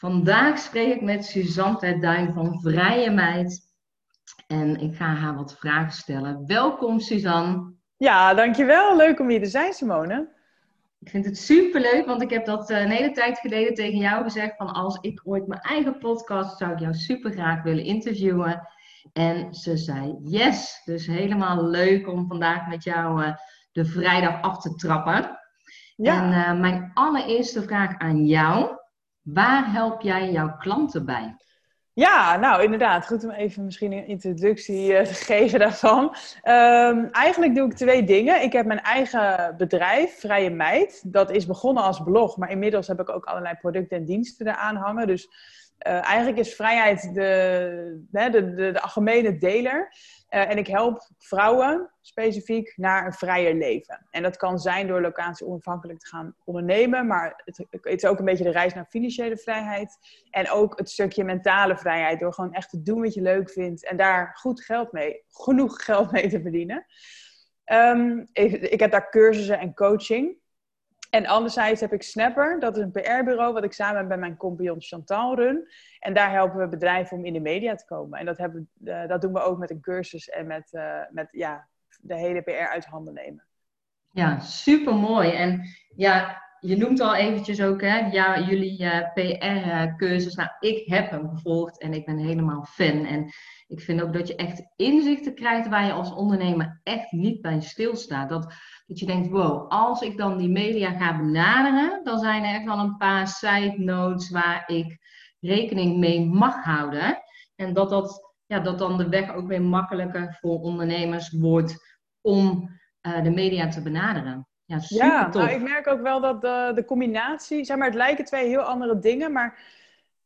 Vandaag spreek ik met Suzanne Duin van Vrije Meid. En ik ga haar wat vragen stellen. Welkom Suzanne. Ja, dankjewel. Leuk om hier te zijn, Simone. Ik vind het superleuk, want ik heb dat eh, een hele tijd geleden tegen jou gezegd. Van als ik ooit mijn eigen podcast zou ik jou super graag willen interviewen. En ze zei yes. Dus helemaal leuk om vandaag met jou uh, de vrijdag af te trappen. Ja. En uh, mijn allereerste vraag aan jou. Waar help jij jouw klanten bij? Ja, nou inderdaad. Goed om even misschien een introductie uh, te geven daarvan. Um, eigenlijk doe ik twee dingen. Ik heb mijn eigen bedrijf, Vrije Meid. Dat is begonnen als blog, maar inmiddels heb ik ook allerlei producten en diensten eraan hangen. Dus uh, eigenlijk is vrijheid de, de, de, de algemene deler. Uh, en ik help vrouwen specifiek naar een vrijer leven. En dat kan zijn door locatie onafhankelijk te gaan ondernemen, maar het, het, is ook een beetje de reis naar financiële vrijheid. En ook het stukje mentale vrijheid, door gewoon echt te doen wat je leuk vindt en daar goed geld mee, genoeg geld mee te verdienen. Ik, ik heb daar cursussen en coaching. En anderzijds heb ik Snapper, dat is een PR-bureau wat ik samen met mijn compagnon Chantal run. En daar helpen we bedrijven om in de media te komen. En dat, hebben, uh, dat doen we ook met een cursus en met, uh, met ja, de hele PR uit handen nemen. Ja, super mooi. En ja, je noemt al eventjes ook hè, ja, jullie eh, PR-cursus. Nou, ik heb hem gevolgd en ik ben helemaal fan. En ik vind ook dat je echt inzichten krijgt waar je als ondernemer echt niet bij stilstaat. Dat, dat je denkt, wow, als ik dan die media ga benaderen, dan zijn er echt wel een paar side notes waar ik rekening mee mag houden. En dat, dat, ja, dat dan de weg ook weer makkelijker voor ondernemers wordt om uh, de media te benaderen. Ja, super ja nou, ik merk ook wel dat de, de combinatie, zeg maar, het lijken twee heel andere dingen, maar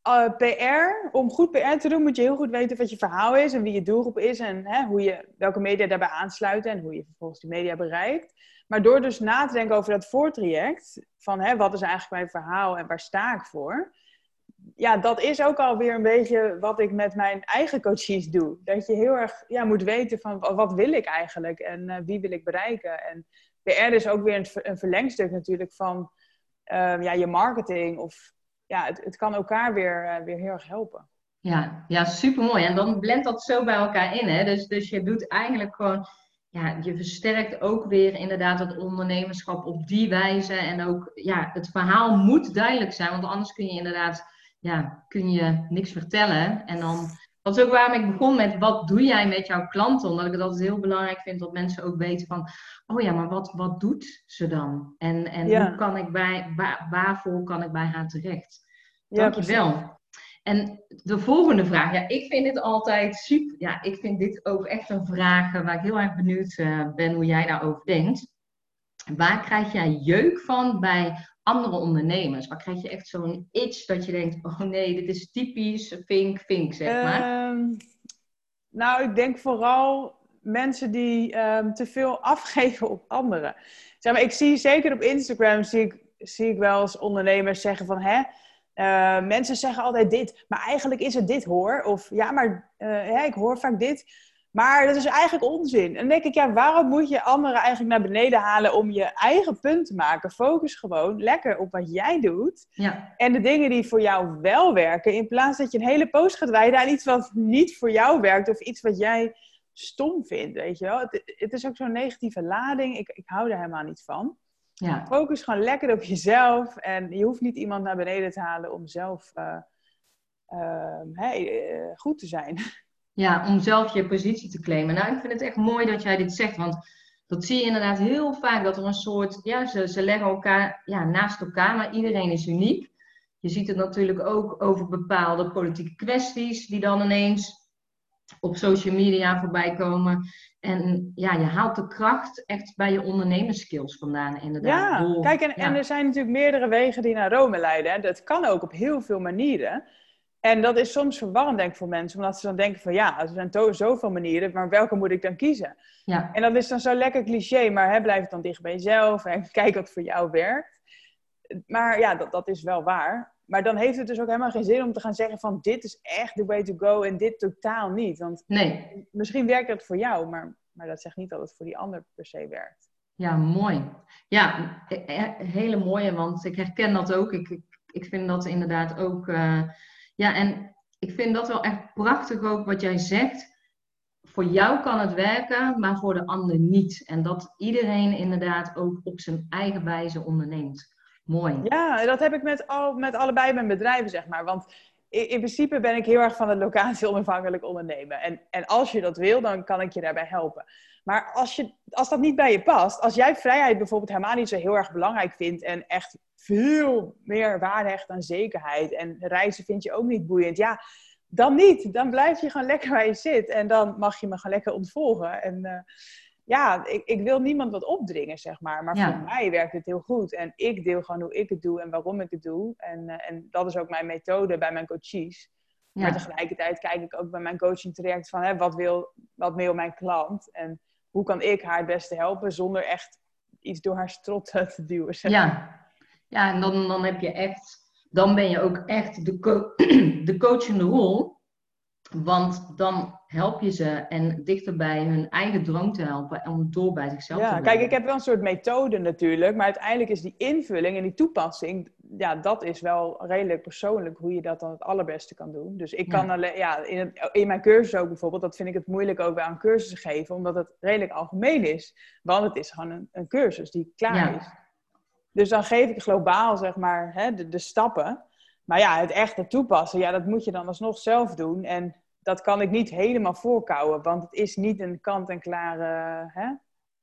uh, eh, PR, om goed PR te doen, moet je heel goed weten wat je verhaal is en wie je doelgroep is en hè, hoe je, welke media daarbij aansluiten en hoe je vervolgens die media bereikt. Maar door dus na te denken over dat voortraject, van hè, wat is eigenlijk mijn verhaal en waar sta ik voor, ja, dat is ook alweer een beetje wat ik met mijn eigen coaches doe. Dat je heel erg ja, moet weten van wat wil ik eigenlijk en uh, wie wil ik bereiken. En PR is ook weer een, een verlengstuk natuurlijk van uh, ja, je marketing. Of ja, het, het kan elkaar weer, uh, weer heel erg helpen. Ja, ja super mooi. En dan blendt dat zo bij elkaar in. Hè? Dus, dus je doet eigenlijk gewoon ja, je versterkt ook weer inderdaad het ondernemerschap op die wijze. En ook, ja, het verhaal moet duidelijk zijn, want anders kun je inderdaad ja, kun je niks vertellen. En dan, dat is ook waarom ik begon met wat doe jij met jouw klanten? Omdat ik het altijd heel belangrijk vind dat mensen ook weten van, oh ja, maar wat, wat doet ze dan? En, en hoe kan ik bij, waar, waarvoor kan ik bij haar terecht? Dankjewel. Ja, en de volgende vraag, ja, ik vind dit altijd super, ja, ik vind dit ook echt een vraag waar ik heel erg benieuwd uh, ben hoe jij daarover denkt. Waar krijg jij jeuk van bij andere ondernemers? Waar krijg je echt zo'n itch dat je denkt, oh nee, dit is typisch vink, vink, zeg maar? Um, nou, ik denk vooral mensen die um, te veel afgeven op anderen. Zeg maar, ik zie zeker op Instagram, zie ik, zie ik wel eens ondernemers zeggen van, hè, uh, mensen zeggen altijd dit, maar eigenlijk is het dit hoor. Of ja, maar uh, ik hoor vaak dit. Maar dat is eigenlijk onzin. En dan denk ik, ja, waarom moet je anderen eigenlijk naar beneden halen om je eigen punt te maken? Focus gewoon lekker op wat jij doet. Ja. En de dingen die voor jou wel werken. In plaats dat je een hele post gaat wijden aan iets wat niet voor jou werkt. Of iets wat jij stom vindt, weet je wel. Het, het is ook zo'n negatieve lading. Ik, ik hou er helemaal niet van. Ja. Focus gewoon lekker op jezelf. En je hoeft niet iemand naar beneden te halen om zelf uh, uh, hey, uh, goed te zijn. Ja, om zelf je positie te claimen. Nou, ik vind het echt mooi dat jij dit zegt, want dat zie je inderdaad heel vaak, dat er een soort, ja, ze, ze leggen elkaar ja, naast elkaar, maar iedereen is uniek. Je ziet het natuurlijk ook over bepaalde politieke kwesties die dan ineens op social media voorbij komen. En ja, je haalt de kracht echt bij je ondernemerskills vandaan, inderdaad. Ja, kijk, en, en, er zijn natuurlijk meerdere wegen die naar Rome leiden. Hè. Dat kan ook op heel veel manieren. En dat is soms verwarrend, denk ik, voor mensen. Omdat ze dan denken van, ja, er zijn zoveel manieren, maar welke moet ik dan kiezen? Ja. En dat is dan zo lekker cliché, maar hè, blijf dan dicht bij jezelf en kijk wat voor jou werkt. Maar ja, dat, dat is wel waar. Maar dan heeft het dus ook helemaal geen zin om te gaan zeggen van, dit is echt the way to go en dit totaal niet. Want nee. misschien werkt dat voor jou, maar, maar dat zegt niet dat het voor die ander per se werkt. Ja, mooi. Ja, hele mooie, want ik herken dat ook. Ik, ik, ik vind dat inderdaad ook. Uh, ja, en ik vind dat wel echt prachtig ook wat jij zegt. Voor jou kan het werken, maar voor de ander niet. En dat iedereen inderdaad ook op zijn eigen wijze onderneemt. Mooi. Ja, dat heb ik met, al, met allebei mijn bedrijven, zeg maar. Want in, in principe ben ik heel erg van het locatie onafhankelijk ondernemen. En, en als je dat wil, dan kan ik je daarbij helpen. Maar als, je, als dat niet bij je past, als jij vrijheid bijvoorbeeld helemaal niet zo heel erg belangrijk vindt en echt veel meer waarde hecht aan zekerheid en reizen vind je ook niet boeiend, ja, dan niet. Dan blijf je gewoon lekker waar je zit en dan mag je me gewoon lekker ontvolgen. En uh, ja, ik, ik, wil niemand wat opdringen, zeg maar. Maar voor mij werkt het heel goed. En ik deel gewoon hoe ik het doe en waarom ik het doe. En, uh, en dat is ook mijn methode bij mijn coaches. Maar tegelijkertijd kijk ik ook bij mijn coaching traject van hè, wat, wil, wat wil mijn klant? En hoe kan ik haar het beste helpen zonder echt iets door haar strot te duwen. Zeg. Ja. Ja, en dan, dan heb je echt, dan ben je ook echt de, co de coachende rol. Want dan help je ze en dichter bij hun eigen droom te helpen om door bij zichzelf ja, te blijven. Kijk, ik heb wel een soort methode natuurlijk, maar uiteindelijk is die invulling en die toepassing, ja, dat is wel redelijk persoonlijk hoe je dat dan het allerbeste kan doen. Dus ik kan alleen, ja, in, het, in mijn cursus ook bijvoorbeeld, dat vind ik het moeilijk ook aan cursussen geven, omdat het redelijk algemeen is. Want het is gewoon een, een cursus die klaar is. Dus dan geef ik globaal, zeg maar, hè, de, de stappen. Maar ja, het echte toepassen, ja, dat moet je dan alsnog zelf doen. En dat kan ik niet helemaal voorkouwen, want het is niet een kant-en-klare hè,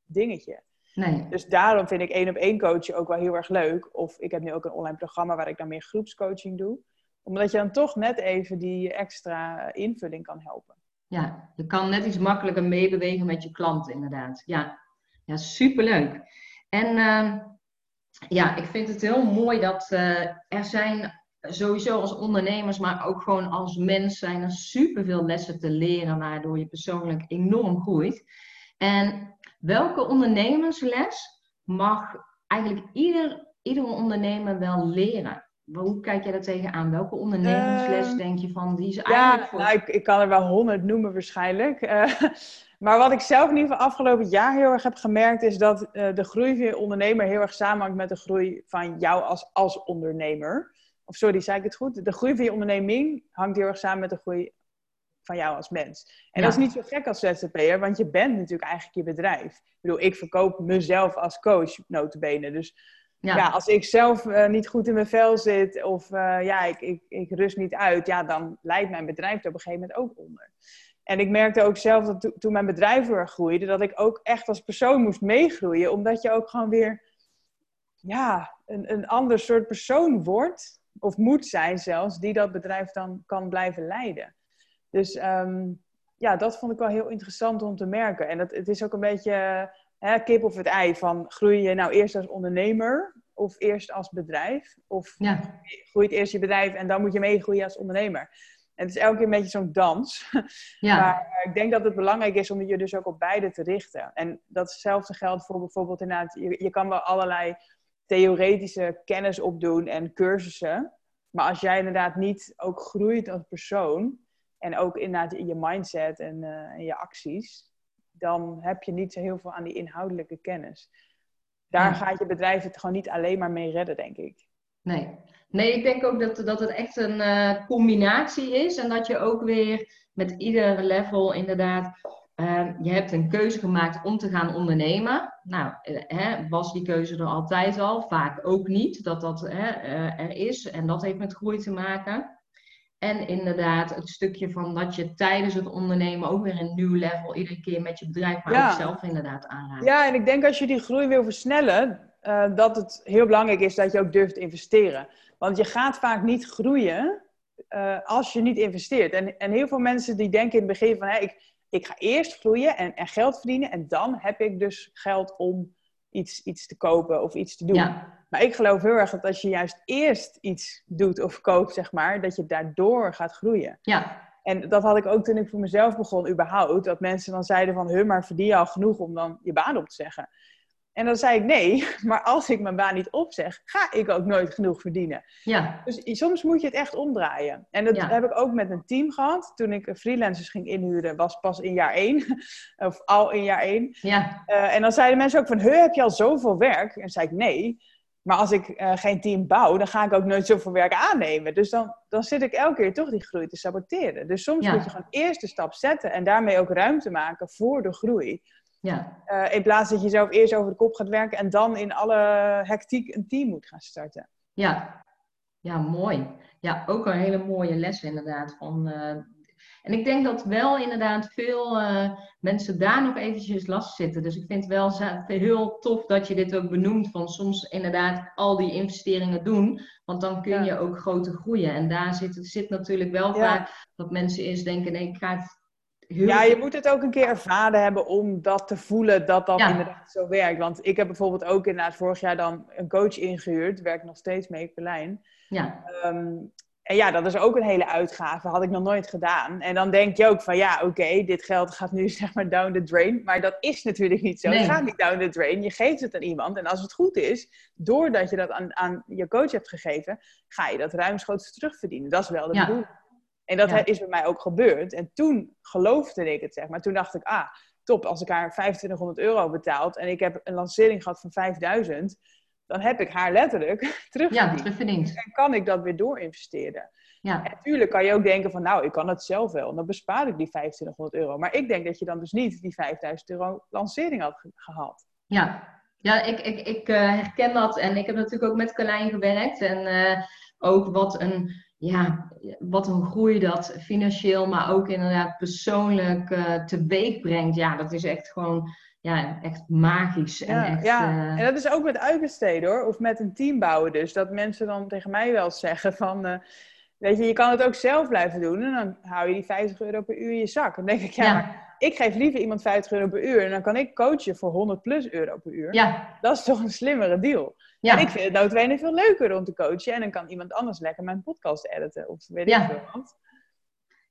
dingetje. Nee. Dus daarom vind ik één op één coachen ook wel heel erg leuk. Of ik heb nu ook een online programma waar ik dan meer groepscoaching doe. Omdat je dan toch net even die extra invulling kan helpen. Ja, je kan net iets makkelijker meebewegen met je klant inderdaad. Ja, ja superleuk. En uh, ja, ik vind het heel mooi dat uh, er zijn sowieso als ondernemers, maar ook gewoon als mens zijn er superveel lessen te leren, waardoor je persoonlijk enorm groeit. En welke ondernemersles mag eigenlijk ieder, ieder ondernemer wel leren? Hoe kijk jij daar tegenaan? Welke ondernemersles uh, denk je van die is eigenlijk ja, voor... Nou, ik, ik kan er wel honderd noemen waarschijnlijk. Uh, maar wat ik zelf in ieder geval afgelopen jaar heel erg heb gemerkt... is dat uh, de groei van je ondernemer heel erg samenhangt met de groei van jou als, als ondernemer. Of sorry, zei ik het goed? De groei van je onderneming hangt heel erg samen met de groei van jou als mens. En dat is niet zo gek als ZZP'er, want je bent natuurlijk eigenlijk je bedrijf. Ik bedoel, ik verkoop mezelf als coach, notabene. Dus ja. als ik zelf uh, niet goed in mijn vel zit of uh, ja, ik, ik, ik rust niet uit, ja, dan leidt mijn bedrijf er op een gegeven moment ook onder. En ik merkte ook zelf dat to toen mijn bedrijf weer groeide, dat ik ook echt als persoon moest meegroeien, omdat je ook gewoon weer ja, een, een ander soort persoon wordt of moet zijn zelfs, die dat bedrijf dan kan blijven leiden. Dus ehm, ja, dat vond ik wel heel interessant om te merken. En het, het is ook een beetje hè, kip of het ei van groei je nou eerst als ondernemer of eerst als bedrijf? Of ja. groeit eerst je bedrijf en dan moet je meegroeien als ondernemer? En het is elke keer een beetje zo'n dans. Ja. Maar ik denk dat het belangrijk is om je dus ook op beide te richten. En datzelfde geldt voor bijvoorbeeld inderdaad, je, je kan wel allerlei theoretische kennis opdoen en cursussen. Maar als jij inderdaad niet ook groeit als persoon en ook inderdaad in je mindset en, uh, en je acties, dan heb je niet zo heel veel aan die inhoudelijke kennis. Daar gaat je bedrijf het gewoon niet alleen maar mee redden, denk ik. Nee, nee ik denk ook dat, dat het echt een uh, combinatie is en dat je ook weer met ieder level inderdaad Ehm, je hebt een keuze gemaakt om te gaan ondernemen. Nou, eh, hè, was die keuze er altijd al? Vaak ook niet dat dat hè, eh, er is. En dat heeft met groei te maken. En inderdaad, het stukje van dat je tijdens het ondernemen ook weer een nieuw level iedere keer met je bedrijf, maar ook zelf inderdaad aanraakt. Ja, en ik denk als je die groei wil versnellen, uh, dat het heel belangrijk is dat je ook durft te investeren. Want je gaat vaak niet groeien als je niet investeert. En, en heel veel mensen die denken in het begin van, hé, ik, ik ga eerst groeien en, en, geld verdienen. En dan heb ik dus geld om iets, iets te kopen of iets te doen. Maar ik geloof heel erg dat als je juist eerst iets doet of koopt, zeg maar, dat je daardoor gaat groeien. Ja. En dat had ik ook toen ik voor mezelf begon, überhaupt. Dat mensen dan zeiden van, huh, maar verdien je al genoeg om dan je baan op te zeggen? En dan zei ik nee, maar als ik mijn baan niet opzeg, ga ik ook nooit genoeg verdienen. Ja. Dus soms moet je het echt omdraaien. En dat Ja. heb ik ook met een team gehad. Toen ik freelancers ging inhuren, was pas in jaar één. Of al in jaar één. Ja. Eh, en dan zeiden mensen ook van, "Huh, heb je al zoveel werk? En dan zei ik nee. Maar als ik eh, geen team bouw, dan ga ik ook nooit zoveel werk aannemen. Dus dan, dan zit ik elke keer toch die groei te saboteren. Dus soms Ja. moet je gewoon eerst de stap zetten en daarmee ook ruimte maken voor de groei. Ja. Eh, in plaats dat je zelf eerst over de kop gaat werken en dan in alle hectiek een team moet gaan starten. Ja. Ja, mooi. Ja, ook een hele mooie les inderdaad. Van, eh, en ik denk dat wel inderdaad veel eh, mensen daar nog eventjes last zitten. Dus ik vind het wel heel tof dat je dit ook benoemt. Van soms inderdaad al die investeringen doen. Want dan kun Ja. je ook groter groeien. En daar zit, zit natuurlijk wel Ja. vaak dat mensen eerst denken, nee, ik ga het heel Ja, je moet het ook een keer ervaren hebben om dat te voelen dat dat Ja. inderdaad zo werkt. Want ik heb bijvoorbeeld ook inderdaad vorig jaar dan een coach ingehuurd. Werk nog steeds mee, Berlijn. Ja, Ehm, en ja, dat is ook een hele uitgave. Had ik nog nooit gedaan. En dan denk je ook van ja, oké, dit geld gaat nu zeg maar down the drain. Maar dat is natuurlijk niet zo. Nee. Het gaat niet down the drain. Je geeft het aan iemand. En als het goed is, doordat je dat aan, aan je coach hebt gegeven, ga je dat ruimschoots terugverdienen. Dat is wel de Ja. bedoeling. En dat Ja. is bij mij ook gebeurd. En toen geloofde ik het, zeg maar. Toen dacht ik, ah, top, als ik haar 2500 euro betaald en ik heb een lancering gehad van 5000, dan heb ik haar letterlijk ja terugverdiend. terugverdiend. En kan ik dat weer doorinvesteren. Ja, En natuurlijk kan je ook denken van, nou, ik kan het zelf wel. Dan bespaar ik die 2500 euro. Maar ik denk dat je dan dus niet die 5000 euro lancering had ge- gehad. Ja, ja ik, ik, ik eh, herken dat. En ik heb natuurlijk ook met Carlijn gewerkt. En eh, ook wat een, ja, wat een groei dat financieel, maar ook inderdaad persoonlijk eh teweeg brengt. Ja, dat is echt gewoon ja, echt magisch. En Ja, echt, ja. eh, en dat is ook met uitbesteden hoor. Of met een team bouwen dus. Dat mensen dan tegen mij wel zeggen van... eh, weet je, je kan het ook zelf blijven doen. En dan hou je die 50 euro per uur in je zak. Dan denk ik, ja, Ja. Ik geef liever iemand 50 euro per uur. En dan kan ik coachen voor 100 plus euro per uur. ja, Dat is toch een slimmere deal. ja, En ik vind het noodwendig veel leuker om te coachen. En dan kan iemand anders lekker mijn podcast editen. Of weet Ja. ik veel wat.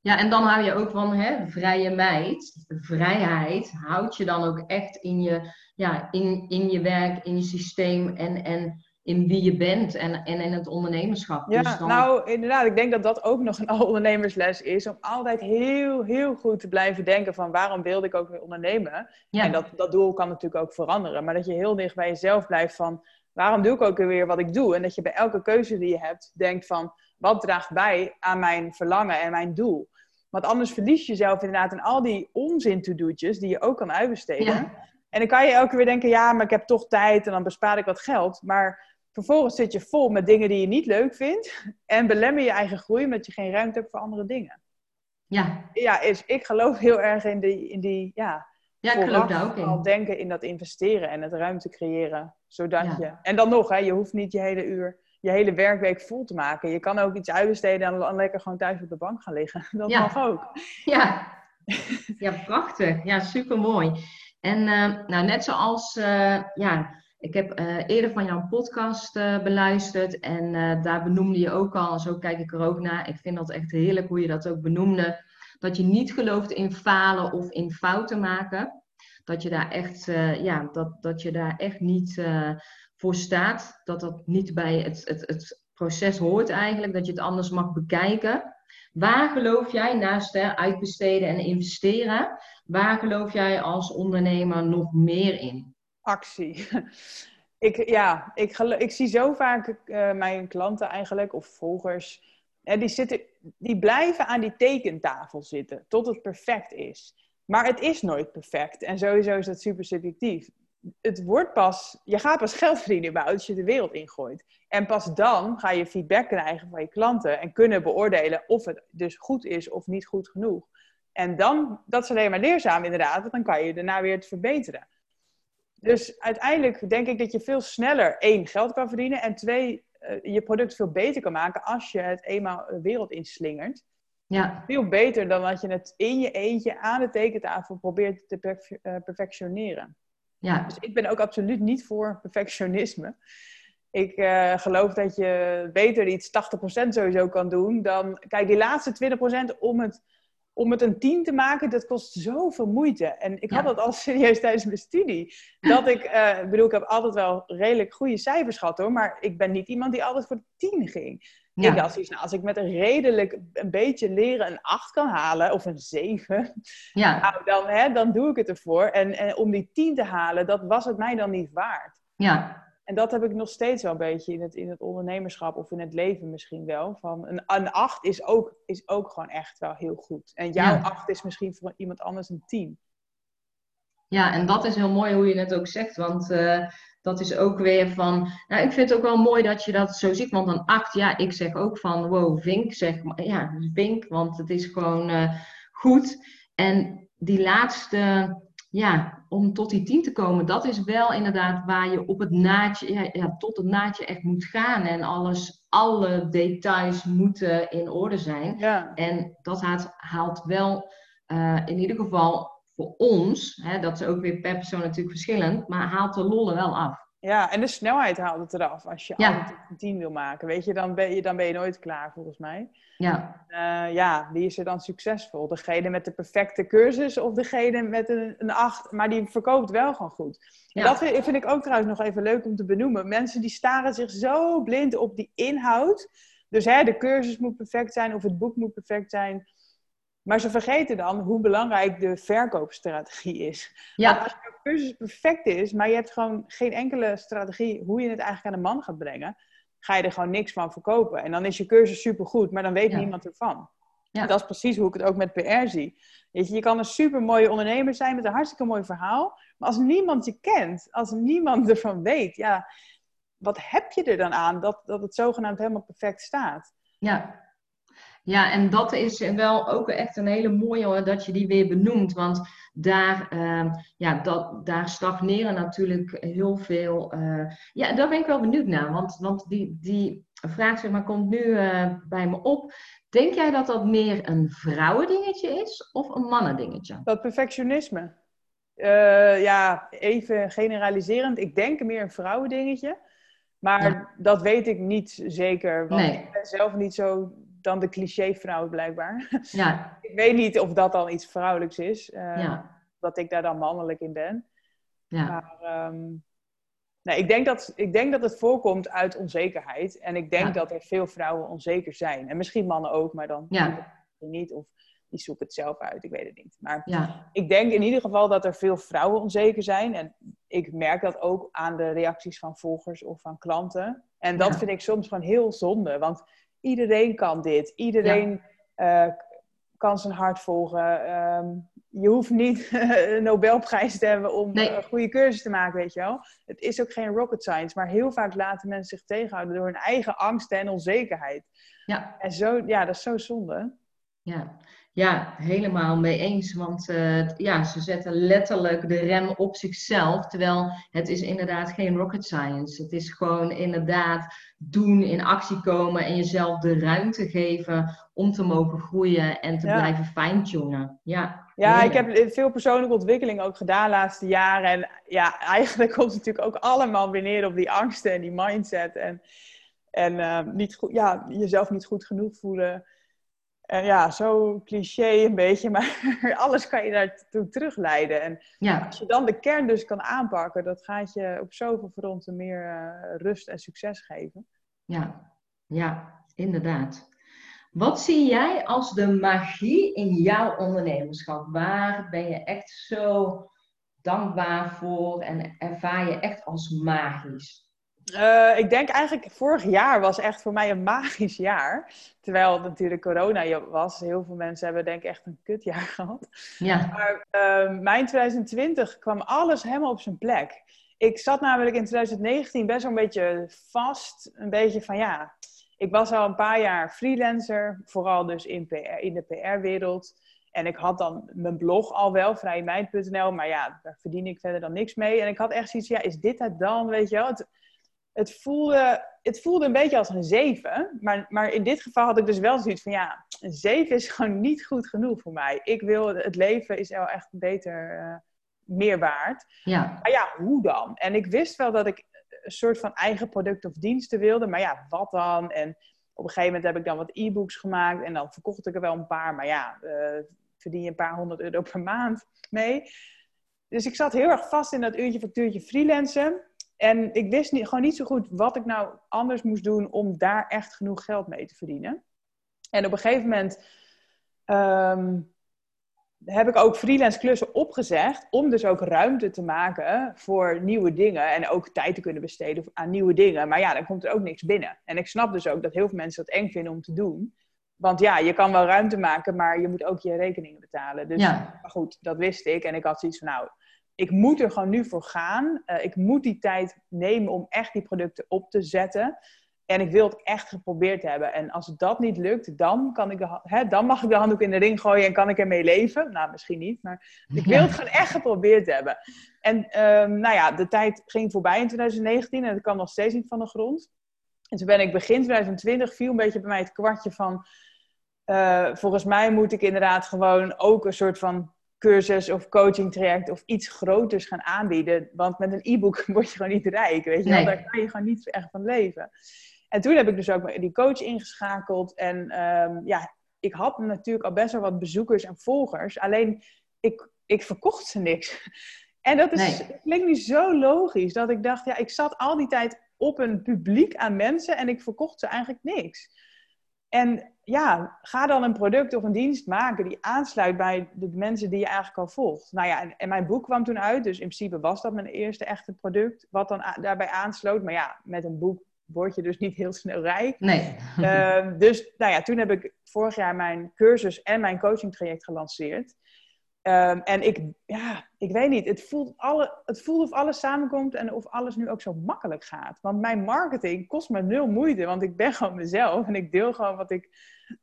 ja, en dan hou je ook van hè, vrije meid. Vrijheid houdt je dan ook echt in je, ja, in, in je werk, in je systeem en, en in wie je bent en, en in het ondernemerschap. Ja, dus dan, nou inderdaad, ik denk dat dat ook nog een ondernemersles is. Om altijd heel, heel goed te blijven denken van waarom wilde ik ook weer ondernemen. ja, En dat, dat doel kan natuurlijk ook veranderen. Maar dat je heel dicht bij jezelf blijft van waarom doe ik ook weer wat ik doe. En dat je bij elke keuze die je hebt denkt van wat draagt bij aan mijn verlangen en mijn doel. Want anders verlies je jezelf inderdaad in al die onzin to-do'tjes die je ook kan uitbesteden. Ja. En dan kan je elke keer weer denken, ja, maar ik heb toch tijd en dan bespaar ik wat geld. Maar vervolgens zit je vol met dingen die je niet leuk vindt. En belemmer je eigen groei omdat je geen ruimte hebt voor andere dingen. ja, Ja, is, ik geloof heel erg in die, in die ja, ja, ik geloof daar ook in. al denken in dat investeren en het ruimte creëren. Zodat Ja. je... En dan nog, hè, je hoeft niet je hele uur, je hele werkweek vol te maken. Je kan ook iets uitbesteden en dan lekker gewoon thuis op de bank gaan liggen. Dat Ja. mag ook. Ja, ja prachtig. Ja, supermooi. En eh, nou, net zoals, eh, ja, ik heb eh, eerder van jouw podcast eh, beluisterd en eh, daar benoemde je ook al, zo kijk ik er ook naar. Ik vind dat echt heerlijk hoe je dat ook benoemde. Dat je niet gelooft in falen of in fouten maken. Dat je daar echt, ja, dat, dat je daar echt niet voor staat. Dat dat niet bij het, het, het proces hoort eigenlijk. Dat je het anders mag bekijken. Waar geloof jij naast hè, uitbesteden en investeren, waar geloof jij als ondernemer nog meer in? Actie. ik, ja, ik, ik zie zo vaak eh, mijn klanten eigenlijk, of volgers, eh, die, zitten, die blijven aan die tekentafel zitten tot het perfect is. Maar het is nooit perfect. En sowieso is dat super subjectief. Het wordt pas, je gaat pas geld verdienen überhaupt als je de wereld ingooit. En pas dan ga je feedback krijgen van je klanten en kunnen beoordelen of het dus goed is of niet goed genoeg. En dan, dat is alleen maar leerzaam inderdaad, want dan kan je daarna weer het verbeteren. Dus uiteindelijk denk ik dat je veel sneller één geld kan verdienen en twee eh, je product veel beter kan maken als je het eenmaal de wereld inslingert. Ja, Veel beter dan dat je het in je eentje aan de tekentafel probeert te eh, perfectioneren. ja, Dus ik ben ook absoluut niet voor perfectionisme. Ik eh, geloof dat je beter iets 80% sowieso kan doen dan... Kijk, die laatste 20% om het om het een tien te maken, dat kost zoveel moeite. En ik had dat al serieus tijdens mijn studie. Dat ik, uh, bedoel, ik heb altijd wel redelijk goede cijfers gehad hoor, maar ik ben niet iemand die altijd voor de tien ging. Ja. Ik dacht nou, als ik met een redelijk, een beetje leren een 8 kan halen, of een 7, ja. nou, dan, hè, dan doe ik het ervoor. En, en om die 10 te halen, dat was het mij dan niet waard. Ja. En dat heb ik nog steeds wel een beetje in het, in het ondernemerschap of in het leven misschien wel. Van een, een 8 is ook, is ook gewoon echt wel heel goed. En jouw 8 is misschien voor iemand anders een 10. Ja, en dat is heel mooi hoe je het ook zegt. Want uh, dat is ook weer van. Nou, ik vind het ook wel mooi dat je dat zo ziet. Want een 8, ja, ik zeg ook van wow, vink, zeg maar. Ja, vink, want het is gewoon uh, goed. En die laatste ja, om tot die 10 te komen, dat is wel inderdaad waar je op het naadje, ja, ja, tot het naadje echt moet gaan. En alles, alle details moeten in orde zijn. Ja. En dat haalt, haalt wel uh, in ieder geval voor ons, hè, dat is ook weer per persoon natuurlijk verschillend, maar haalt de lollen wel af. Ja, en de snelheid haalt het eraf als je ja. altijd een 10 wil maken. Weet je, dan ben je, dan ben je nooit klaar volgens mij. Ja. Uh, ja, wie is er dan succesvol? Degene met de perfecte cursus of degene met een, een 8, maar die verkoopt wel gewoon goed. Ja. Dat vind, vind ik ook trouwens nog even leuk om te benoemen. Mensen die staren zich zo blind op die inhoud. Dus hè, de cursus moet perfect zijn of het boek moet perfect zijn. Maar ze vergeten dan hoe belangrijk de verkoopstrategie is. Ja. als je cursus perfect is, maar je hebt gewoon geen enkele strategie hoe je het eigenlijk aan de man gaat brengen, ga je er gewoon niks van verkopen. En dan is je cursus supergoed, maar dan weet niemand ervan. Ja. Dat is precies hoe ik het ook met PR zie. Weet je, je kan een super mooie ondernemer zijn met een hartstikke mooi verhaal. Maar als niemand je kent, als niemand ervan weet, ja, wat heb je er dan aan dat, dat het zogenaamd helemaal perfect staat? Ja, ja, en dat is wel ook echt een hele mooie dat je die weer benoemt. Want daar, uh, ja, dat, daar stagneren natuurlijk heel veel. Uh, ja, daar ben ik wel benieuwd naar. Want, want die, die vraag zeg maar, komt nu uh, bij me op. Denk jij dat dat meer een vrouwendingetje is of een mannendingetje? Dat perfectionisme. Uh, ja, even generaliserend. Ik denk meer een vrouwendingetje. Maar ja. dat weet ik niet zeker. Want nee. ik ben zelf niet zo dan de cliché-vrouw blijkbaar. Ja. ik weet niet of dat dan iets vrouwelijks is. Uh, ja. Dat ik daar dan mannelijk in ben. Ja. Maar um, nee, ik, denk dat, ik denk dat het voorkomt uit onzekerheid. En ik denk ja. dat er veel vrouwen onzeker zijn. En misschien mannen ook, maar dan ja. niet. Of die zoeken het zelf uit, ik weet het niet. Maar ja. ik denk in ieder geval dat er veel vrouwen onzeker zijn. En ik merk dat ook aan de reacties van volgers of van klanten. En dat vind ik soms gewoon heel zonde. Want iedereen kan dit. Iedereen ja. uh, kan zijn hart volgen. Um, je hoeft niet een Nobelprijs te hebben om nee. een goede cursus te maken, weet je wel. Het is ook geen rocket science, maar heel vaak laten mensen zich tegenhouden door hun eigen angsten en onzekerheid. Ja. En zo, ja, dat is zo zonde. Ja, ja, helemaal mee eens. Want uh, ja, ze zetten letterlijk de rem op zichzelf. Terwijl het is inderdaad geen rocket science. Het is gewoon inderdaad doen, in actie komen en jezelf de ruimte geven om te mogen groeien en te ja. blijven fine-tunen. Ja, ja ik heb veel persoonlijke ontwikkeling ook gedaan de laatste jaren. En ja, eigenlijk komt het natuurlijk ook allemaal weer neer op die angsten en die mindset. En, en uh, niet goed, ja, jezelf niet goed genoeg voelen. En ja, zo cliché een beetje, maar alles kan je daartoe terugleiden. En ja. als je dan de kern dus kan aanpakken, dat gaat je op zoveel fronten meer uh, rust en succes geven. Ja, ja, inderdaad. Wat zie jij als de magie in jouw ondernemerschap? Waar ben je echt zo dankbaar voor en ervaar je echt als magisch? Uh, ik denk eigenlijk, vorig jaar was echt voor mij een magisch jaar. Terwijl het natuurlijk corona was. Heel veel mensen hebben denk ik echt een kutjaar gehad. Ja. Maar uh, mijn 2020 kwam alles helemaal op zijn plek. Ik zat namelijk in 2019 best wel een beetje vast. Een beetje van ja, ik was al een paar jaar freelancer. Vooral dus in, PR, in de PR-wereld. En ik had dan mijn blog al wel, vrijmeid.nl. Maar ja, daar verdien ik verder dan niks mee. En ik had echt zoiets ja, is dit het dan? Weet je wel? Het, het voelde, het voelde een beetje als een 7. Maar, maar in dit geval had ik dus wel zoiets van ja, een 7 is gewoon niet goed genoeg voor mij. Ik wil, het leven is wel echt beter, uh, meer waard. Ja. Maar ja, hoe dan? En ik wist wel dat ik een soort van eigen product of diensten wilde. Maar ja, wat dan? En op een gegeven moment heb ik dan wat e-books gemaakt. En dan verkocht ik er wel een paar. Maar ja, uh, verdien je een paar honderd euro per maand mee. Dus ik zat heel erg vast in dat uurtje factuurtje freelancen. En ik wist niet, gewoon niet zo goed wat ik nou anders moest doen om daar echt genoeg geld mee te verdienen. En op een gegeven moment ehm, heb ik ook freelance klussen opgezegd om dus ook ruimte te maken voor nieuwe dingen en ook tijd te kunnen besteden aan nieuwe dingen. Maar ja, dan komt er ook niks binnen. En ik snap dus ook dat heel veel mensen dat eng vinden om te doen. Want ja, je kan wel ruimte maken, maar je moet ook je rekeningen betalen. Dus ja. maar goed, dat wist ik. En ik had zoiets van, nou, ik moet er gewoon nu voor gaan. Uh, ik moet die tijd nemen om echt die producten op te zetten. En ik wil het echt geprobeerd hebben. En als dat niet lukt, dan, kan ik de, hè, dan mag ik de handdoek in de ring gooien en kan ik ermee leven. Nou, misschien niet, maar ik wil het gewoon echt geprobeerd hebben. En um, nou ja, de tijd ging voorbij in 2019 en het kwam nog steeds niet van de grond. En toen ben ik begin 2020, viel een beetje bij mij het kwartje van... Uh, volgens mij moet ik inderdaad gewoon ook een soort van cursus of coaching traject of iets groters gaan aanbieden. Want met een e-book word je gewoon niet rijk, weet je nee. Daar kan je gewoon niet echt van leven. En toen heb ik dus ook die coach ingeschakeld. En um, ja, ik had natuurlijk al best wel wat bezoekers en volgers. Alleen, ik, ik verkocht ze niks. En dat is, nee. klinkt niet zo logisch. Dat ik dacht, ja, ik zat al die tijd op een publiek aan mensen en ik verkocht ze eigenlijk niks. En ja, ga dan een product of een dienst maken die aansluit bij de mensen die je eigenlijk al volgt. Nou ja, en, en, mijn boek kwam toen uit, dus in principe was dat mijn eerste echte product, wat dan daarbij aansloot. Maar ja, met een boek word je dus niet heel snel rijk. Nee. Uh, dus nou ja, toen heb ik vorig jaar mijn cursus en mijn coaching traject gelanceerd. Um, en ik, ja, ik weet niet, het voelt, alle, het voelt of alles samenkomt en of alles nu ook zo makkelijk gaat. Want mijn marketing kost me nul moeite, want ik ben gewoon mezelf en ik deel gewoon wat ik,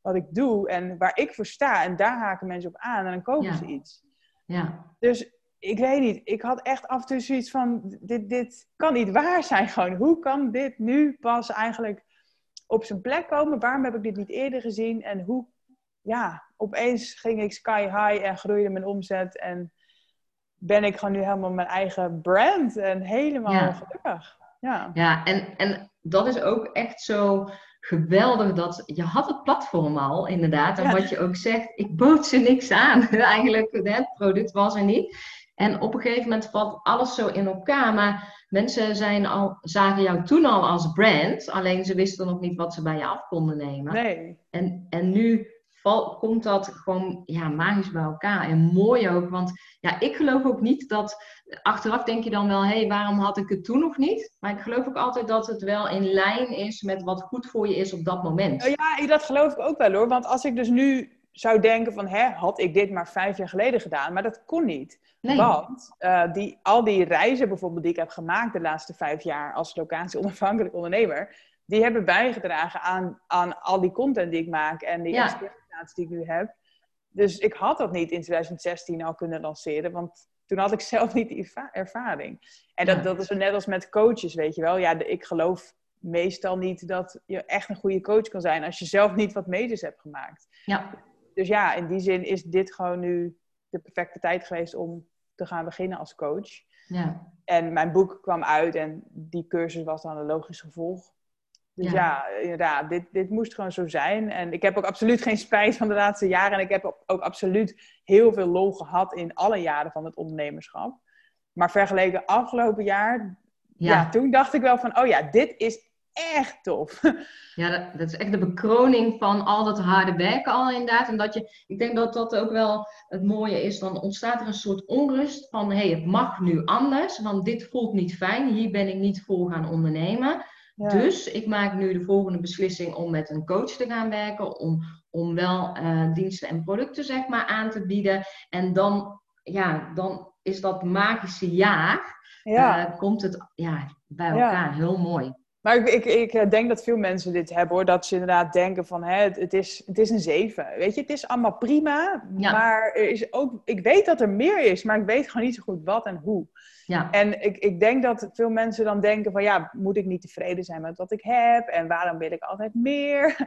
wat ik doe en waar ik voor sta. En daar haken mensen op aan en dan kopen ja. ze iets. Ja. Dus ik weet niet, ik had echt af en toe zoiets van, dit, dit kan niet waar zijn gewoon. Hoe kan dit nu pas eigenlijk op zijn plek komen? Waarom heb ik dit niet eerder gezien? En hoe, ja, opeens ging ik sky high en groeide mijn omzet en ben ik gewoon nu helemaal mijn eigen brand en helemaal ja. gelukkig. Ja, ja en, en dat is ook echt zo geweldig dat je had het platform al inderdaad. En ja. wat je ook zegt, ik bood ze niks aan. Eigenlijk, het product was er niet. En op een gegeven moment valt alles zo in elkaar. Maar mensen zijn al, zagen jou toen al als brand. Alleen ze wisten nog niet wat ze bij je af konden nemen. Nee. En, en nu val, komt dat gewoon ja, magisch bij elkaar. En mooi ook. Want ja, ik geloof ook niet dat... Achteraf denk je dan wel, hé, hey, waarom had ik het toen nog niet? Maar ik geloof ook altijd dat het wel in lijn is met wat goed voor je is op dat moment. Ja, dat geloof ik ook wel hoor. Want als ik dus nu zou denken van, hè, had ik dit maar vijf jaar geleden gedaan? Maar dat kon niet. Nee. Want uh, die, al die reizen bijvoorbeeld die ik heb gemaakt de laatste vijf jaar als locatie onafhankelijk ondernemer, die hebben bijgedragen aan, aan al die content die ik maak en die ja. Die ik nu heb. Dus ik had dat niet in 2016 al kunnen lanceren, want toen had ik zelf niet die ervaring. En dat, ja. dat is net als met coaches, weet je wel. Ja, de, ik geloof meestal niet dat je echt een goede coach kan zijn als je zelf niet wat meters hebt gemaakt. Ja. Dus ja, in die zin is dit gewoon nu de perfecte tijd geweest om te gaan beginnen als coach. Ja. En mijn boek kwam uit en die cursus was dan een logisch gevolg. Dus ja, ja inderdaad, dit, dit moest gewoon zo zijn. En ik heb ook absoluut geen spijt van de laatste jaren. En ik heb ook, ook absoluut heel veel lol gehad in alle jaren van het ondernemerschap. Maar vergeleken afgelopen jaar, ja. ja. toen dacht ik wel van, oh ja, dit is echt tof. Ja, dat, dat, is echt de bekroning van al dat harde werken al inderdaad. En dat je, ik denk dat dat ook wel het mooie is, dan ontstaat er een soort onrust van, hé, hey, het mag nu anders, want dit voelt niet fijn, hier ben ik niet voor gaan ondernemen. Ja. Dus ik maak nu de volgende beslissing om met een coach te gaan werken, om, om wel uh, diensten en producten zeg maar aan te bieden. En dan, ja, dan is dat magische jaar, ja. Uh, komt het ja, bij elkaar heel mooi. Maar ik, ik, ik, denk dat veel mensen dit hebben hoor. Dat ze inderdaad denken van hè, het, het, is, het is een zeven. Weet je, het is allemaal prima. Ja. Maar er is ook, ik weet dat er meer is, maar ik weet gewoon niet zo goed wat en hoe. Ja. En ik, ik denk dat veel mensen dan denken van ja, moet ik niet tevreden zijn met wat ik heb? En waarom wil ik altijd meer?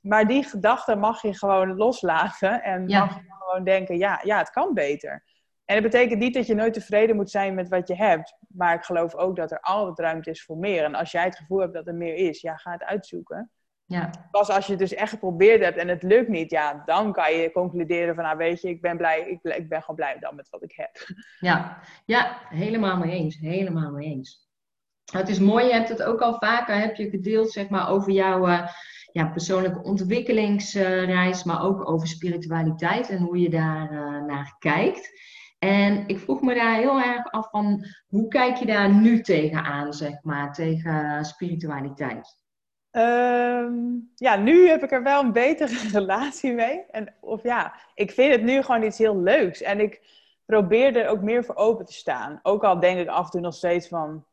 Maar die gedachte mag je gewoon loslaten. En ja. mag je gewoon denken, ja, ja, het kan beter. En dat betekent niet dat je nooit tevreden moet zijn met wat je hebt. Maar ik geloof ook dat er altijd ruimte is voor meer. En als jij het gevoel hebt dat er meer is, ja, ga het uitzoeken. Ja. Pas als je het dus echt geprobeerd hebt en het lukt niet, ja, dan kan je concluderen van, nou weet je, ik ben blij, ik, ik ben gewoon blij dan met wat ik heb. Ja, ja helemaal mee eens, helemaal mee eens. Het is mooi, je hebt het ook al vaker, heb je gedeeld, zeg maar, over jouw uh, ja, persoonlijke ontwikkelingsreis, maar ook over spiritualiteit en hoe je daar uh, naar kijkt. En ik vroeg me daar heel erg af van, hoe kijk je daar nu tegenaan, zeg maar, tegen spiritualiteit? Um, ja, nu heb ik er wel een betere relatie mee. En, of ja, ik vind het nu gewoon iets heel leuks. En ik probeer er ook meer voor open te staan. Ook al denk ik af en toe nog steeds van,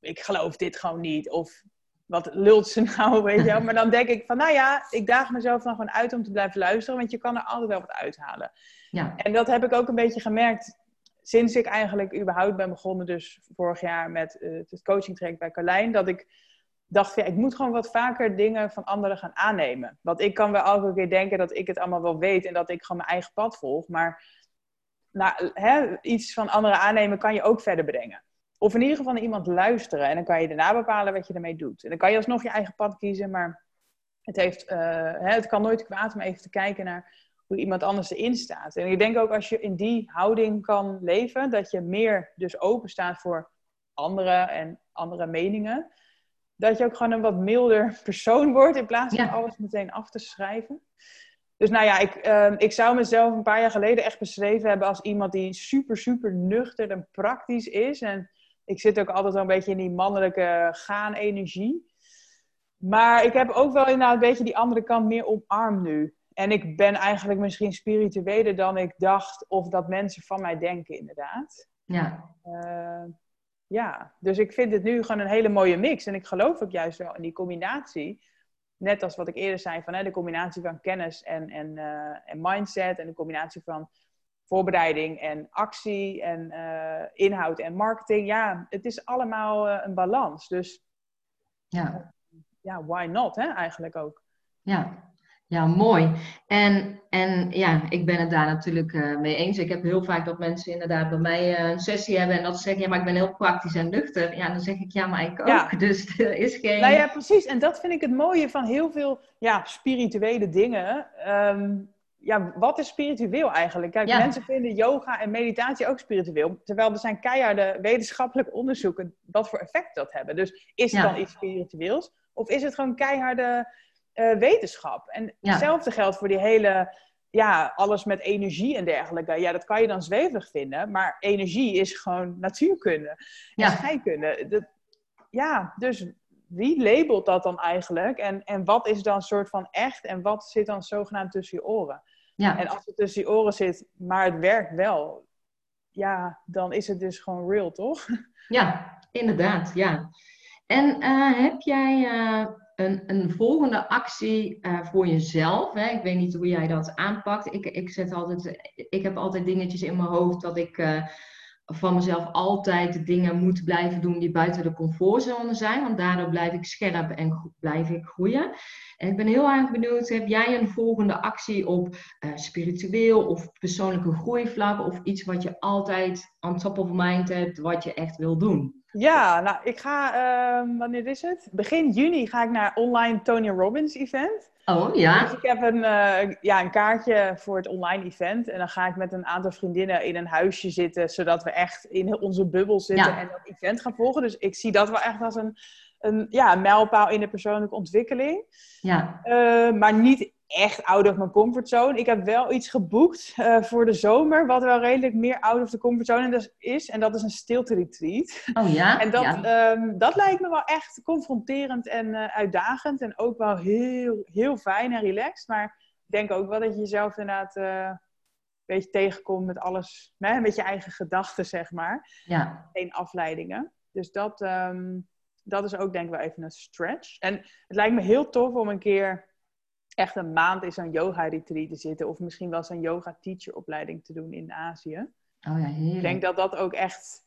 ik geloof dit gewoon niet. Of wat lult ze nou, weet je wel. Maar dan denk ik van, nou ja, ik daag mezelf dan gewoon uit om te blijven luisteren. Want je kan er altijd wel wat uithalen. Ja. En dat heb ik ook een beetje gemerkt sinds ik eigenlijk überhaupt ben begonnen. Dus vorig jaar met uh, het coaching traject bij Carlijn. Dat ik dacht, ja, ik moet gewoon wat vaker dingen van anderen gaan aannemen. Want ik kan wel elke keer denken dat ik het allemaal wel weet en dat ik gewoon mijn eigen pad volg. Maar nou, hè, iets van anderen aannemen kan je ook verder brengen. Of in ieder geval naar iemand luisteren en dan kan je daarna bepalen wat je ermee doet. En dan kan je alsnog je eigen pad kiezen, maar het, heeft, uh, hè, het kan nooit kwaad om even te kijken naar hoe iemand anders erin staat. En ik denk ook als je in die houding kan leven, dat je meer dus open staat voor anderen en andere meningen dat je ook gewoon een wat milder persoon wordt in plaats van alles meteen af te schrijven. Dus nou ja, ik, uh, ik zou mezelf een paar jaar geleden echt beschreven hebben als iemand die super, super nuchter en praktisch is. En ik zit ook altijd wel een beetje in die mannelijke gaan-energie. Maar ik heb ook wel inderdaad een beetje die andere kant meer omarmd nu. En ik ben eigenlijk misschien spiritueler dan ik dacht of dat mensen van mij denken, inderdaad. Ja. Uh, ja, dus ik vind het nu gewoon een hele mooie mix. En ik geloof ook juist wel in die combinatie. Net als wat ik eerder zei, van hè, de combinatie van kennis en, en, uh, en mindset. En de combinatie van voorbereiding en actie en uh, inhoud en marketing. Ja, het is allemaal uh, een balans. Dus ja, ja why not hè, eigenlijk ook. Ja, ja, mooi. En, en ja, ik ben het daar natuurlijk uh, mee eens. Ik heb heel vaak dat mensen inderdaad bij mij een sessie hebben en dat ze zeggen, ja, maar ik ben heel praktisch en nuchter. Ja, dan zeg ik, ja, maar ik ook. Ja. Dus er is geen... Nou ja, precies. En dat vind ik het mooie van heel veel ja, spirituele dingen. Um, ja, wat is spiritueel eigenlijk? Kijk, mensen vinden yoga en meditatie ook spiritueel. Terwijl er zijn keiharde wetenschappelijke onderzoeken wat voor effect dat hebben. Dus is het dan iets spiritueels? Of is het gewoon keiharde uh, wetenschap. En hetzelfde geldt voor die hele, ja, alles met energie en dergelijke. Ja, dat kan je dan zweverig vinden, maar energie is gewoon natuurkunde en scheikunde. Dat, ja, dus wie labelt dat dan eigenlijk? En, en wat is dan een soort van echt en wat zit dan zogenaamd tussen je oren? Ja. En als het tussen je oren zit, maar het werkt wel, ja, dan is het dus gewoon real, toch? Ja, inderdaad, ja. En uh, heb jij uh, een, een volgende actie uh, voor jezelf. Hè? Ik weet niet hoe jij dat aanpakt. Ik, ik, zet altijd, ik heb altijd dingetjes in mijn hoofd dat ik van mezelf altijd dingen moet blijven doen die buiten de comfortzone zijn. Want daardoor blijf ik scherp en blijf ik groeien. En ik ben heel erg benieuwd, heb jij een volgende actie op uh, spiritueel of persoonlijke groeivlak? Of iets wat je altijd on top of mind hebt, wat je echt wil doen? Ja, nou, ik ga, uh, wanneer is het? Begin juni ga ik naar online Tony Robbins event. Oh, ja. Dus ik heb een, uh, ja, een kaartje voor het online event. En dan ga ik met een aantal vriendinnen in een huisje zitten, zodat we echt in onze bubbel zitten en dat event gaan volgen. Dus ik zie dat wel echt als een, een, ja, een mijlpaal in de persoonlijke ontwikkeling. Ja. Uh, maar niet echt out of mijn comfortzone. Ik heb wel iets geboekt uh, voor de zomer, wat wel redelijk meer out of the comfortzone is. En dat is een stilte retreat. Oh ja? En dat, ja. Um, dat lijkt me wel echt confronterend en uh, uitdagend. En ook wel heel, heel fijn en relaxed. Maar ik denk ook wel dat je jezelf inderdaad een beetje tegenkomt met alles. Hè, met je eigen gedachten, zeg maar. Ja. Geen afleidingen. Dus dat, um, dat is ook denk ik wel even een stretch. En het lijkt me heel tof om een keer echt een maand in zo'n yoga-retreat te zitten. Of misschien wel zo'n yoga-teacher-opleiding te doen in Azië. Oh ja, Ik denk dat dat ook echt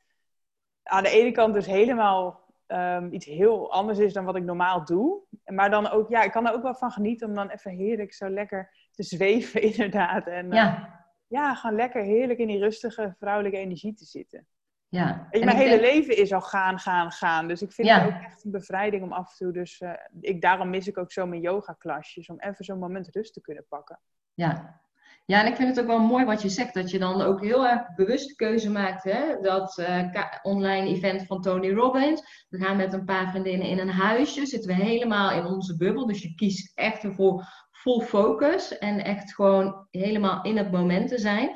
aan de ene kant dus helemaal um, iets heel anders is dan wat ik normaal doe. Maar dan ook, ja, ik kan er ook wel van genieten om dan even heerlijk zo lekker te zweven inderdaad. En ja, uh, ja gewoon lekker heerlijk in die rustige vrouwelijke energie te zitten. Ja. En mijn hele leven is al gaan, gaan, gaan. Dus ik vind het ook echt een bevrijding om af en toe. Dus uh, ik, daarom mis ik ook zo mijn yoga-klasjes. Om even zo'n moment rust te kunnen pakken. Ja. Ja, en ik vind het ook wel mooi wat je zegt. Dat je dan ook heel erg bewust keuze maakt. Hè? Dat uh, online event van Tony Robbins. We gaan met een paar vriendinnen in een huisje. Zitten we helemaal in onze bubbel. Dus je kiest echt ervoor vol focus. En echt gewoon helemaal in het moment te zijn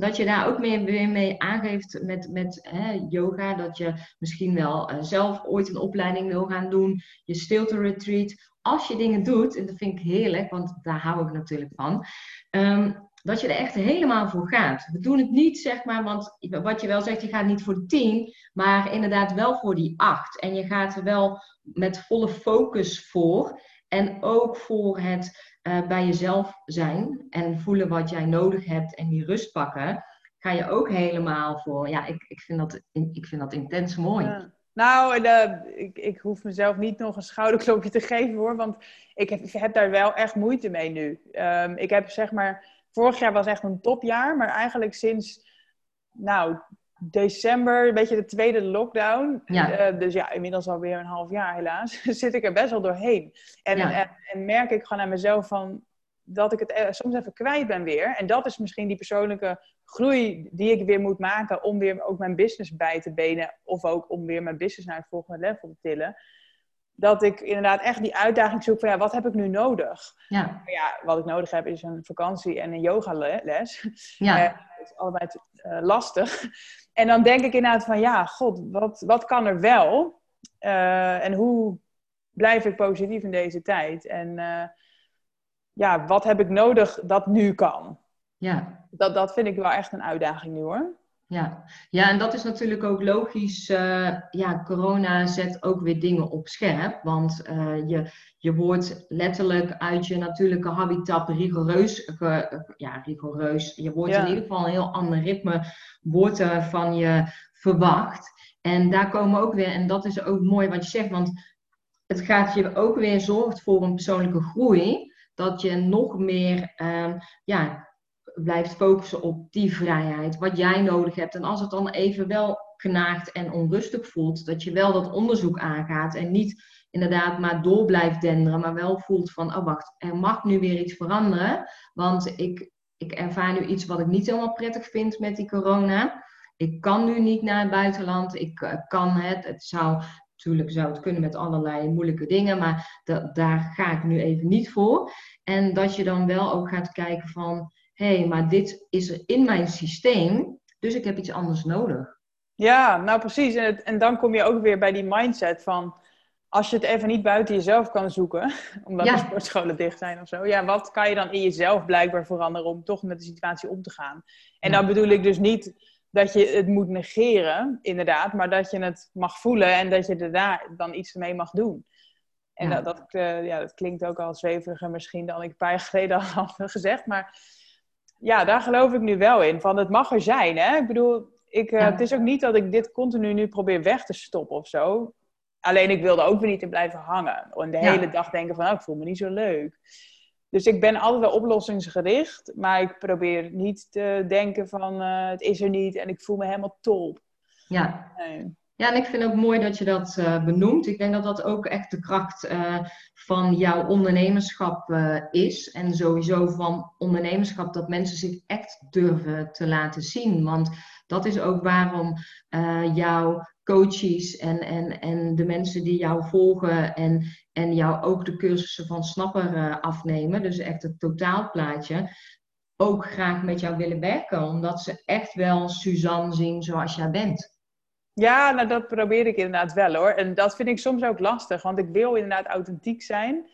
dat je daar ook mee, weer mee aangeeft met, met hè, yoga. Dat je misschien wel uh, zelf ooit een opleiding wil gaan doen. Je stilte retreat. Als je dingen doet, en dat vind ik heerlijk, want daar hou ik natuurlijk van. Um, dat je er echt helemaal voor gaat. We doen het niet, zeg maar, want wat je wel zegt, je gaat niet voor de tien, maar inderdaad wel voor die acht. En je gaat er wel met volle focus voor. En ook voor het uh, bij jezelf zijn en voelen wat jij nodig hebt en die rust pakken, ga je ook helemaal voor. Ja, ik, ik, vind, dat, ik vind dat intens mooi. Nou, uh, ik, ik hoef mezelf niet nog een schouderklopje te geven hoor, want ik heb, ik heb daar wel echt moeite mee nu. Um, ik heb zeg maar, vorig jaar was echt een topjaar, maar eigenlijk sinds, nou, december, een beetje de tweede lockdown. Ja. Uh, dus ja, inmiddels alweer een half jaar helaas. zit ik er best wel doorheen. En, en, en, merk ik gewoon aan mezelf van dat ik het e-, soms even kwijt ben weer. En dat is misschien die persoonlijke groei die ik weer moet maken om weer ook mijn business bij te benen. Of ook om weer mijn business naar het volgende level te tillen. Dat ik inderdaad echt die uitdaging zoek van ja, wat heb ik nu nodig? Ja. ja wat ik nodig heb is een vakantie en een yogales. Ja. Uh, is allebei uh, lastig. En dan denk ik inderdaad van ja, god, wat, wat kan er wel? Uh, en hoe blijf ik positief in deze tijd? En uh, ja, wat heb ik nodig dat nu kan? Ja. Dat, dat vind ik wel echt een uitdaging nu hoor. Ja, ja en dat is natuurlijk ook logisch. Uh, ja, corona zet ook weer dingen op scherp. Want uh, je, je wordt letterlijk uit je natuurlijke habitat rigoureus. ja, rigoureus. Je wordt in ieder geval een heel ander ritme wordt van je verwacht. En daar komen ook weer, en dat is ook mooi wat je zegt, want het gaat je ook weer zorgt voor een persoonlijke groei. Dat je nog meer um, ja, blijft focussen op die vrijheid, wat jij nodig hebt. En als het dan even wel knaagt en onrustig voelt, dat je wel dat onderzoek aangaat en niet inderdaad maar door blijft denderen, maar wel voelt van, oh wacht, er mag nu weer iets veranderen, want ik, ik ervaar nu iets wat ik niet helemaal prettig vind met die corona. Ik kan nu niet naar het buitenland, ik uh, kan het, het zou Natuurlijk zou het kunnen met allerlei moeilijke dingen, maar daar ga ik nu even niet voor. En dat je dan wel ook gaat kijken van, hé, hey, maar dit is er in mijn systeem, dus ik heb iets anders nodig. Ja, nou precies. En, het, en dan kom je ook weer bij die mindset van, als je het even niet buiten jezelf kan zoeken, omdat de sportscholen dicht zijn of zo, ja, wat kan je dan in jezelf blijkbaar veranderen om toch met de situatie om te gaan? En dan bedoel ik dus niet dat je het moet negeren, inderdaad, maar dat je het mag voelen en dat je er daar dan iets mee mag doen. En dat, dat, uh, ja, dat klinkt ook al zweveriger misschien dan ik een paar jaar geleden al had gezegd, maar ja, daar geloof ik nu wel in. Van het mag er zijn. Hè? Ik bedoel, ik, uh, het is ook niet dat ik dit continu nu probeer weg te stoppen of zo. Alleen ik wilde ook weer niet in blijven hangen. En de hele dag denken van, oh, ik voel me niet zo leuk. Dus ik ben altijd wel oplossingsgericht. Maar ik probeer niet te denken van, uh, het is er niet en ik voel me helemaal top. Ja. Nee. Ja, en ik vind ook mooi dat je dat uh, benoemt. Ik denk dat dat ook echt de kracht uh, van jouw ondernemerschap uh, is. En sowieso van ondernemerschap dat mensen zich echt durven te laten zien. Want dat is ook waarom jouw coaches en, en, en de mensen die jou volgen en, en jou ook de cursussen van Snapper afnemen. Dus echt het totaalplaatje. Ook graag met jou willen werken. Omdat ze echt wel Suzanne zien zoals jij bent. Ja, nou dat probeer ik inderdaad wel hoor. En dat vind ik soms ook lastig, want ik wil inderdaad authentiek zijn.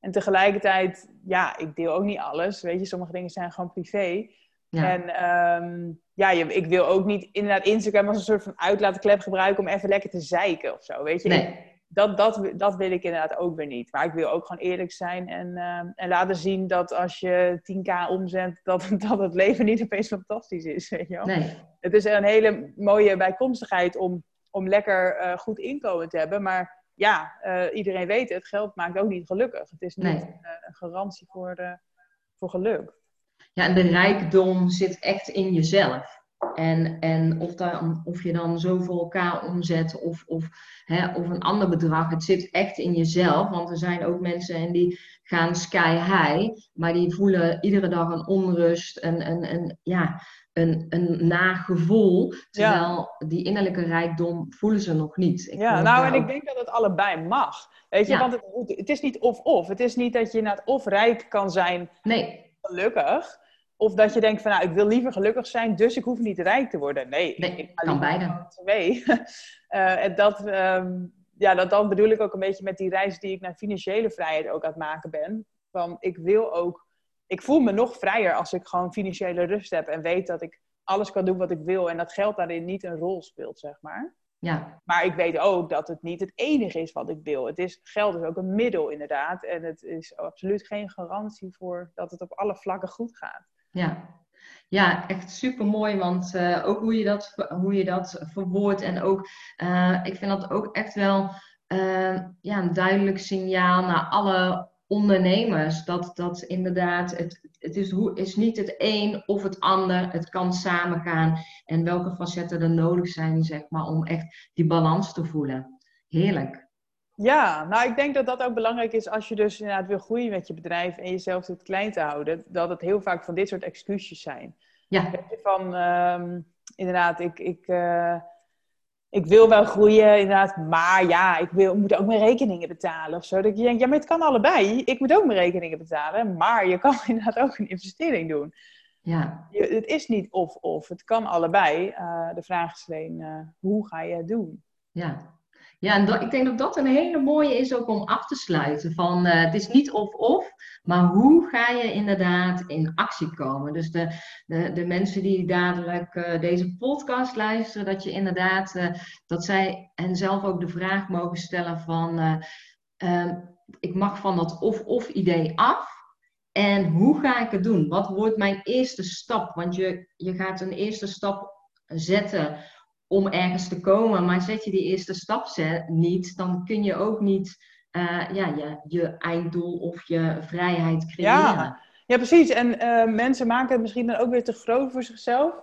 En tegelijkertijd, ja, ik deel ook niet alles. Weet je, sommige dingen zijn gewoon privé. Ja. En um, ja, ik wil ook niet inderdaad Instagram als een soort van uitlaatklep gebruiken om even lekker te zeiken of zo. Weet je, nee. Dat, dat, dat wil ik inderdaad ook weer niet. Maar ik wil ook gewoon eerlijk zijn en, uh, en laten zien dat als je 10k omzet, dat, dat het leven niet opeens fantastisch is. Weet je wel? Nee het is een hele mooie bijkomstigheid om, om lekker uh, goed inkomen te hebben. Maar ja, uh, iedereen weet het, geld maakt ook niet gelukkig. Het is niet een garantie voor, voor geluk. Ja, en de rijkdom zit echt in jezelf. En, en of, dan, of je dan zo voor elkaar omzet of, of, hè, of een ander bedrag. Het zit echt in jezelf. Want er zijn ook mensen en die gaan sky high. Maar die voelen iedere dag een onrust. Een, een, een, ja, een, een nagevoel. Terwijl die innerlijke rijkdom voelen ze nog niet. Ik ja, nou en ik denk dat het allebei mag. Weet je, want het, het, is niet of-of. Het is niet dat je het of rijk kan zijn, nee. gelukkig. Of dat je denkt van nou, ik wil liever gelukkig zijn, dus ik hoef niet rijk te worden. Nee, nee ik kan beide. Twee. uh, en dat, um, ja, dat, dan bedoel ik ook een beetje met die reis die ik naar financiële vrijheid ook aan het maken ben. Van ik wil ook, ik voel me nog vrijer als ik gewoon financiële rust heb en weet dat ik alles kan doen wat ik wil en dat geld daarin niet een rol speelt, zeg maar. Ja. Maar ik weet ook dat het niet het enige is wat ik wil. Het is, geld is ook een middel, inderdaad. En het is absoluut geen garantie voor dat het op alle vlakken goed gaat. Ja, ja, echt super mooi, want uh, ook hoe je dat, hoe je dat verwoordt en ook, uh, ik vind dat ook echt wel uh, ja, een duidelijk signaal naar alle ondernemers. Dat, dat inderdaad, het, het is, hoe, is niet het een of het ander, het kan samengaan en welke facetten er nodig zijn, zeg maar, om echt die balans te voelen. Heerlijk. Ja, nou ik denk dat dat ook belangrijk is als je dus inderdaad wil groeien met je bedrijf en jezelf het klein te houden. Dat het heel vaak van dit soort excuses zijn. Ja. Van um, inderdaad, ik, ik, uh, ik wil wel groeien, inderdaad, maar ja, ik wil, moet ook mijn rekeningen betalen of zo. Dat je denkt, ja, maar het kan allebei. Ik moet ook mijn rekeningen betalen, maar je kan inderdaad ook een investering doen. Ja. Je, het is niet of-of, het kan allebei. Uh, de vraag is alleen, uh, hoe ga je het doen? Ja, ja, en ik denk dat dat een hele mooie is ook om af te sluiten. Van, uh, het is niet of-of, maar hoe ga je inderdaad in actie komen? Dus de, de, de mensen die dadelijk uh, deze podcast luisteren, dat je inderdaad, uh, dat zij en zelf ook de vraag mogen stellen van, ehm, ik mag van dat of-of idee af. En hoe ga ik het doen? Wat wordt mijn eerste stap? Want je, je gaat een eerste stap zetten om ergens te komen. Maar zet je die eerste stap niet, dan kun je ook niet uh, ja, je, je einddoel of je vrijheid creëren. Ja, ja precies. En uh, mensen maken het misschien dan ook weer te groot voor zichzelf.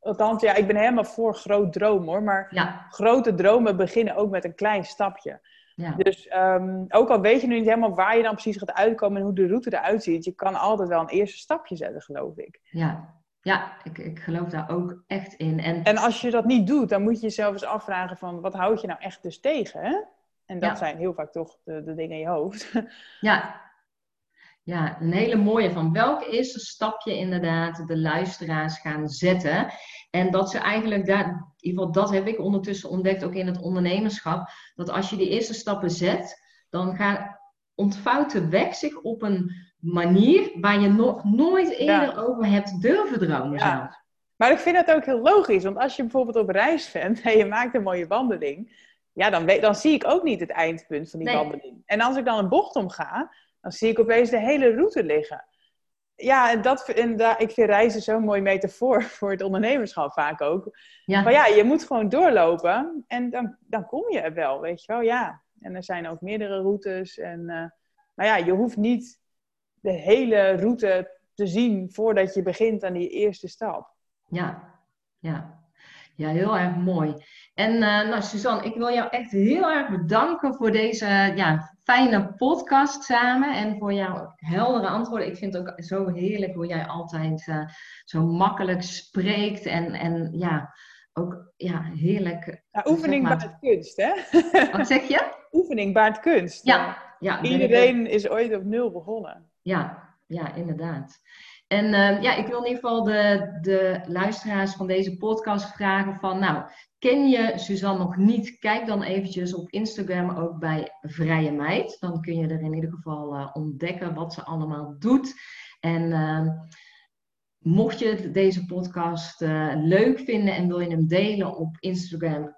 Althans, ja, ik ben helemaal voor groot dromen hoor. Maar ja. grote dromen beginnen ook met een klein stapje. Ja. Dus um, ook al weet je nu niet helemaal waar je dan precies gaat uitkomen en hoe de route eruit ziet, je kan altijd wel een eerste stapje zetten, geloof ik. Ja, ja, ik, ik geloof daar ook echt in. En, en als je dat niet doet, dan moet je jezelf eens afvragen van wat houd je nou echt dus tegen? Hè? En dat zijn heel vaak toch de, de dingen in je hoofd. Ja. ja, een hele mooie van welk eerste stapje inderdaad de luisteraars gaan zetten. En dat ze eigenlijk daar, in ieder geval dat heb ik ondertussen ontdekt ook in het ondernemerschap, dat als je die eerste stappen zet, dan gaat ontvouwt de weg zich op een manier waar je nog nooit eerder over hebt durven dromen ja. zelf. Maar ik vind dat ook heel logisch, want als je bijvoorbeeld op reis bent en je maakt een mooie wandeling, ja, dan, weet, dan zie ik ook niet het eindpunt van die nee. wandeling. En als ik dan een bocht omga, dan zie ik opeens de hele route liggen. Ja, en, dat, en daar, ik vind reizen zo'n mooi metafoor voor het ondernemerschap vaak ook. Ja. Maar ja, je moet gewoon doorlopen en dan, dan kom je er wel, weet je wel. Ja, en er zijn ook meerdere routes. En, uh, maar ja, je hoeft niet de hele route te zien voordat je begint aan die eerste stap. Ja, ja. Ja, heel erg mooi. En uh, nou, Suzanne, ik wil jou echt heel erg bedanken voor deze ja, fijne podcast samen en voor jouw heldere antwoorden. Ik vind het ook zo heerlijk hoe jij altijd uh, zo makkelijk spreekt en, en ja, ook ja, heerlijk. Ja, oefening zeg maar... baart kunst, hè? Wat zeg je? Oefening baart kunst. Ja, ja. Iedereen is ooit op nul begonnen. Ja, ja, inderdaad. En uh, ja, ik wil in ieder geval de, de luisteraars van deze podcast vragen van, nou, ken je Suzanne nog niet? Kijk dan eventjes op Instagram ook bij Vrije Meid. Dan kun je er in ieder geval uh, ontdekken wat ze allemaal doet. En uh, mocht je deze podcast leuk vinden en wil je hem delen op Instagram,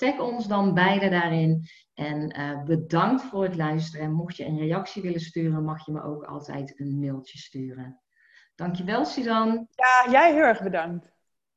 tag ons dan beide daarin. En uh, bedankt voor het luisteren. En mocht je een reactie willen sturen, mag je me ook altijd een mailtje sturen. Dankjewel, Suzanne. Ja, jij heel erg bedankt.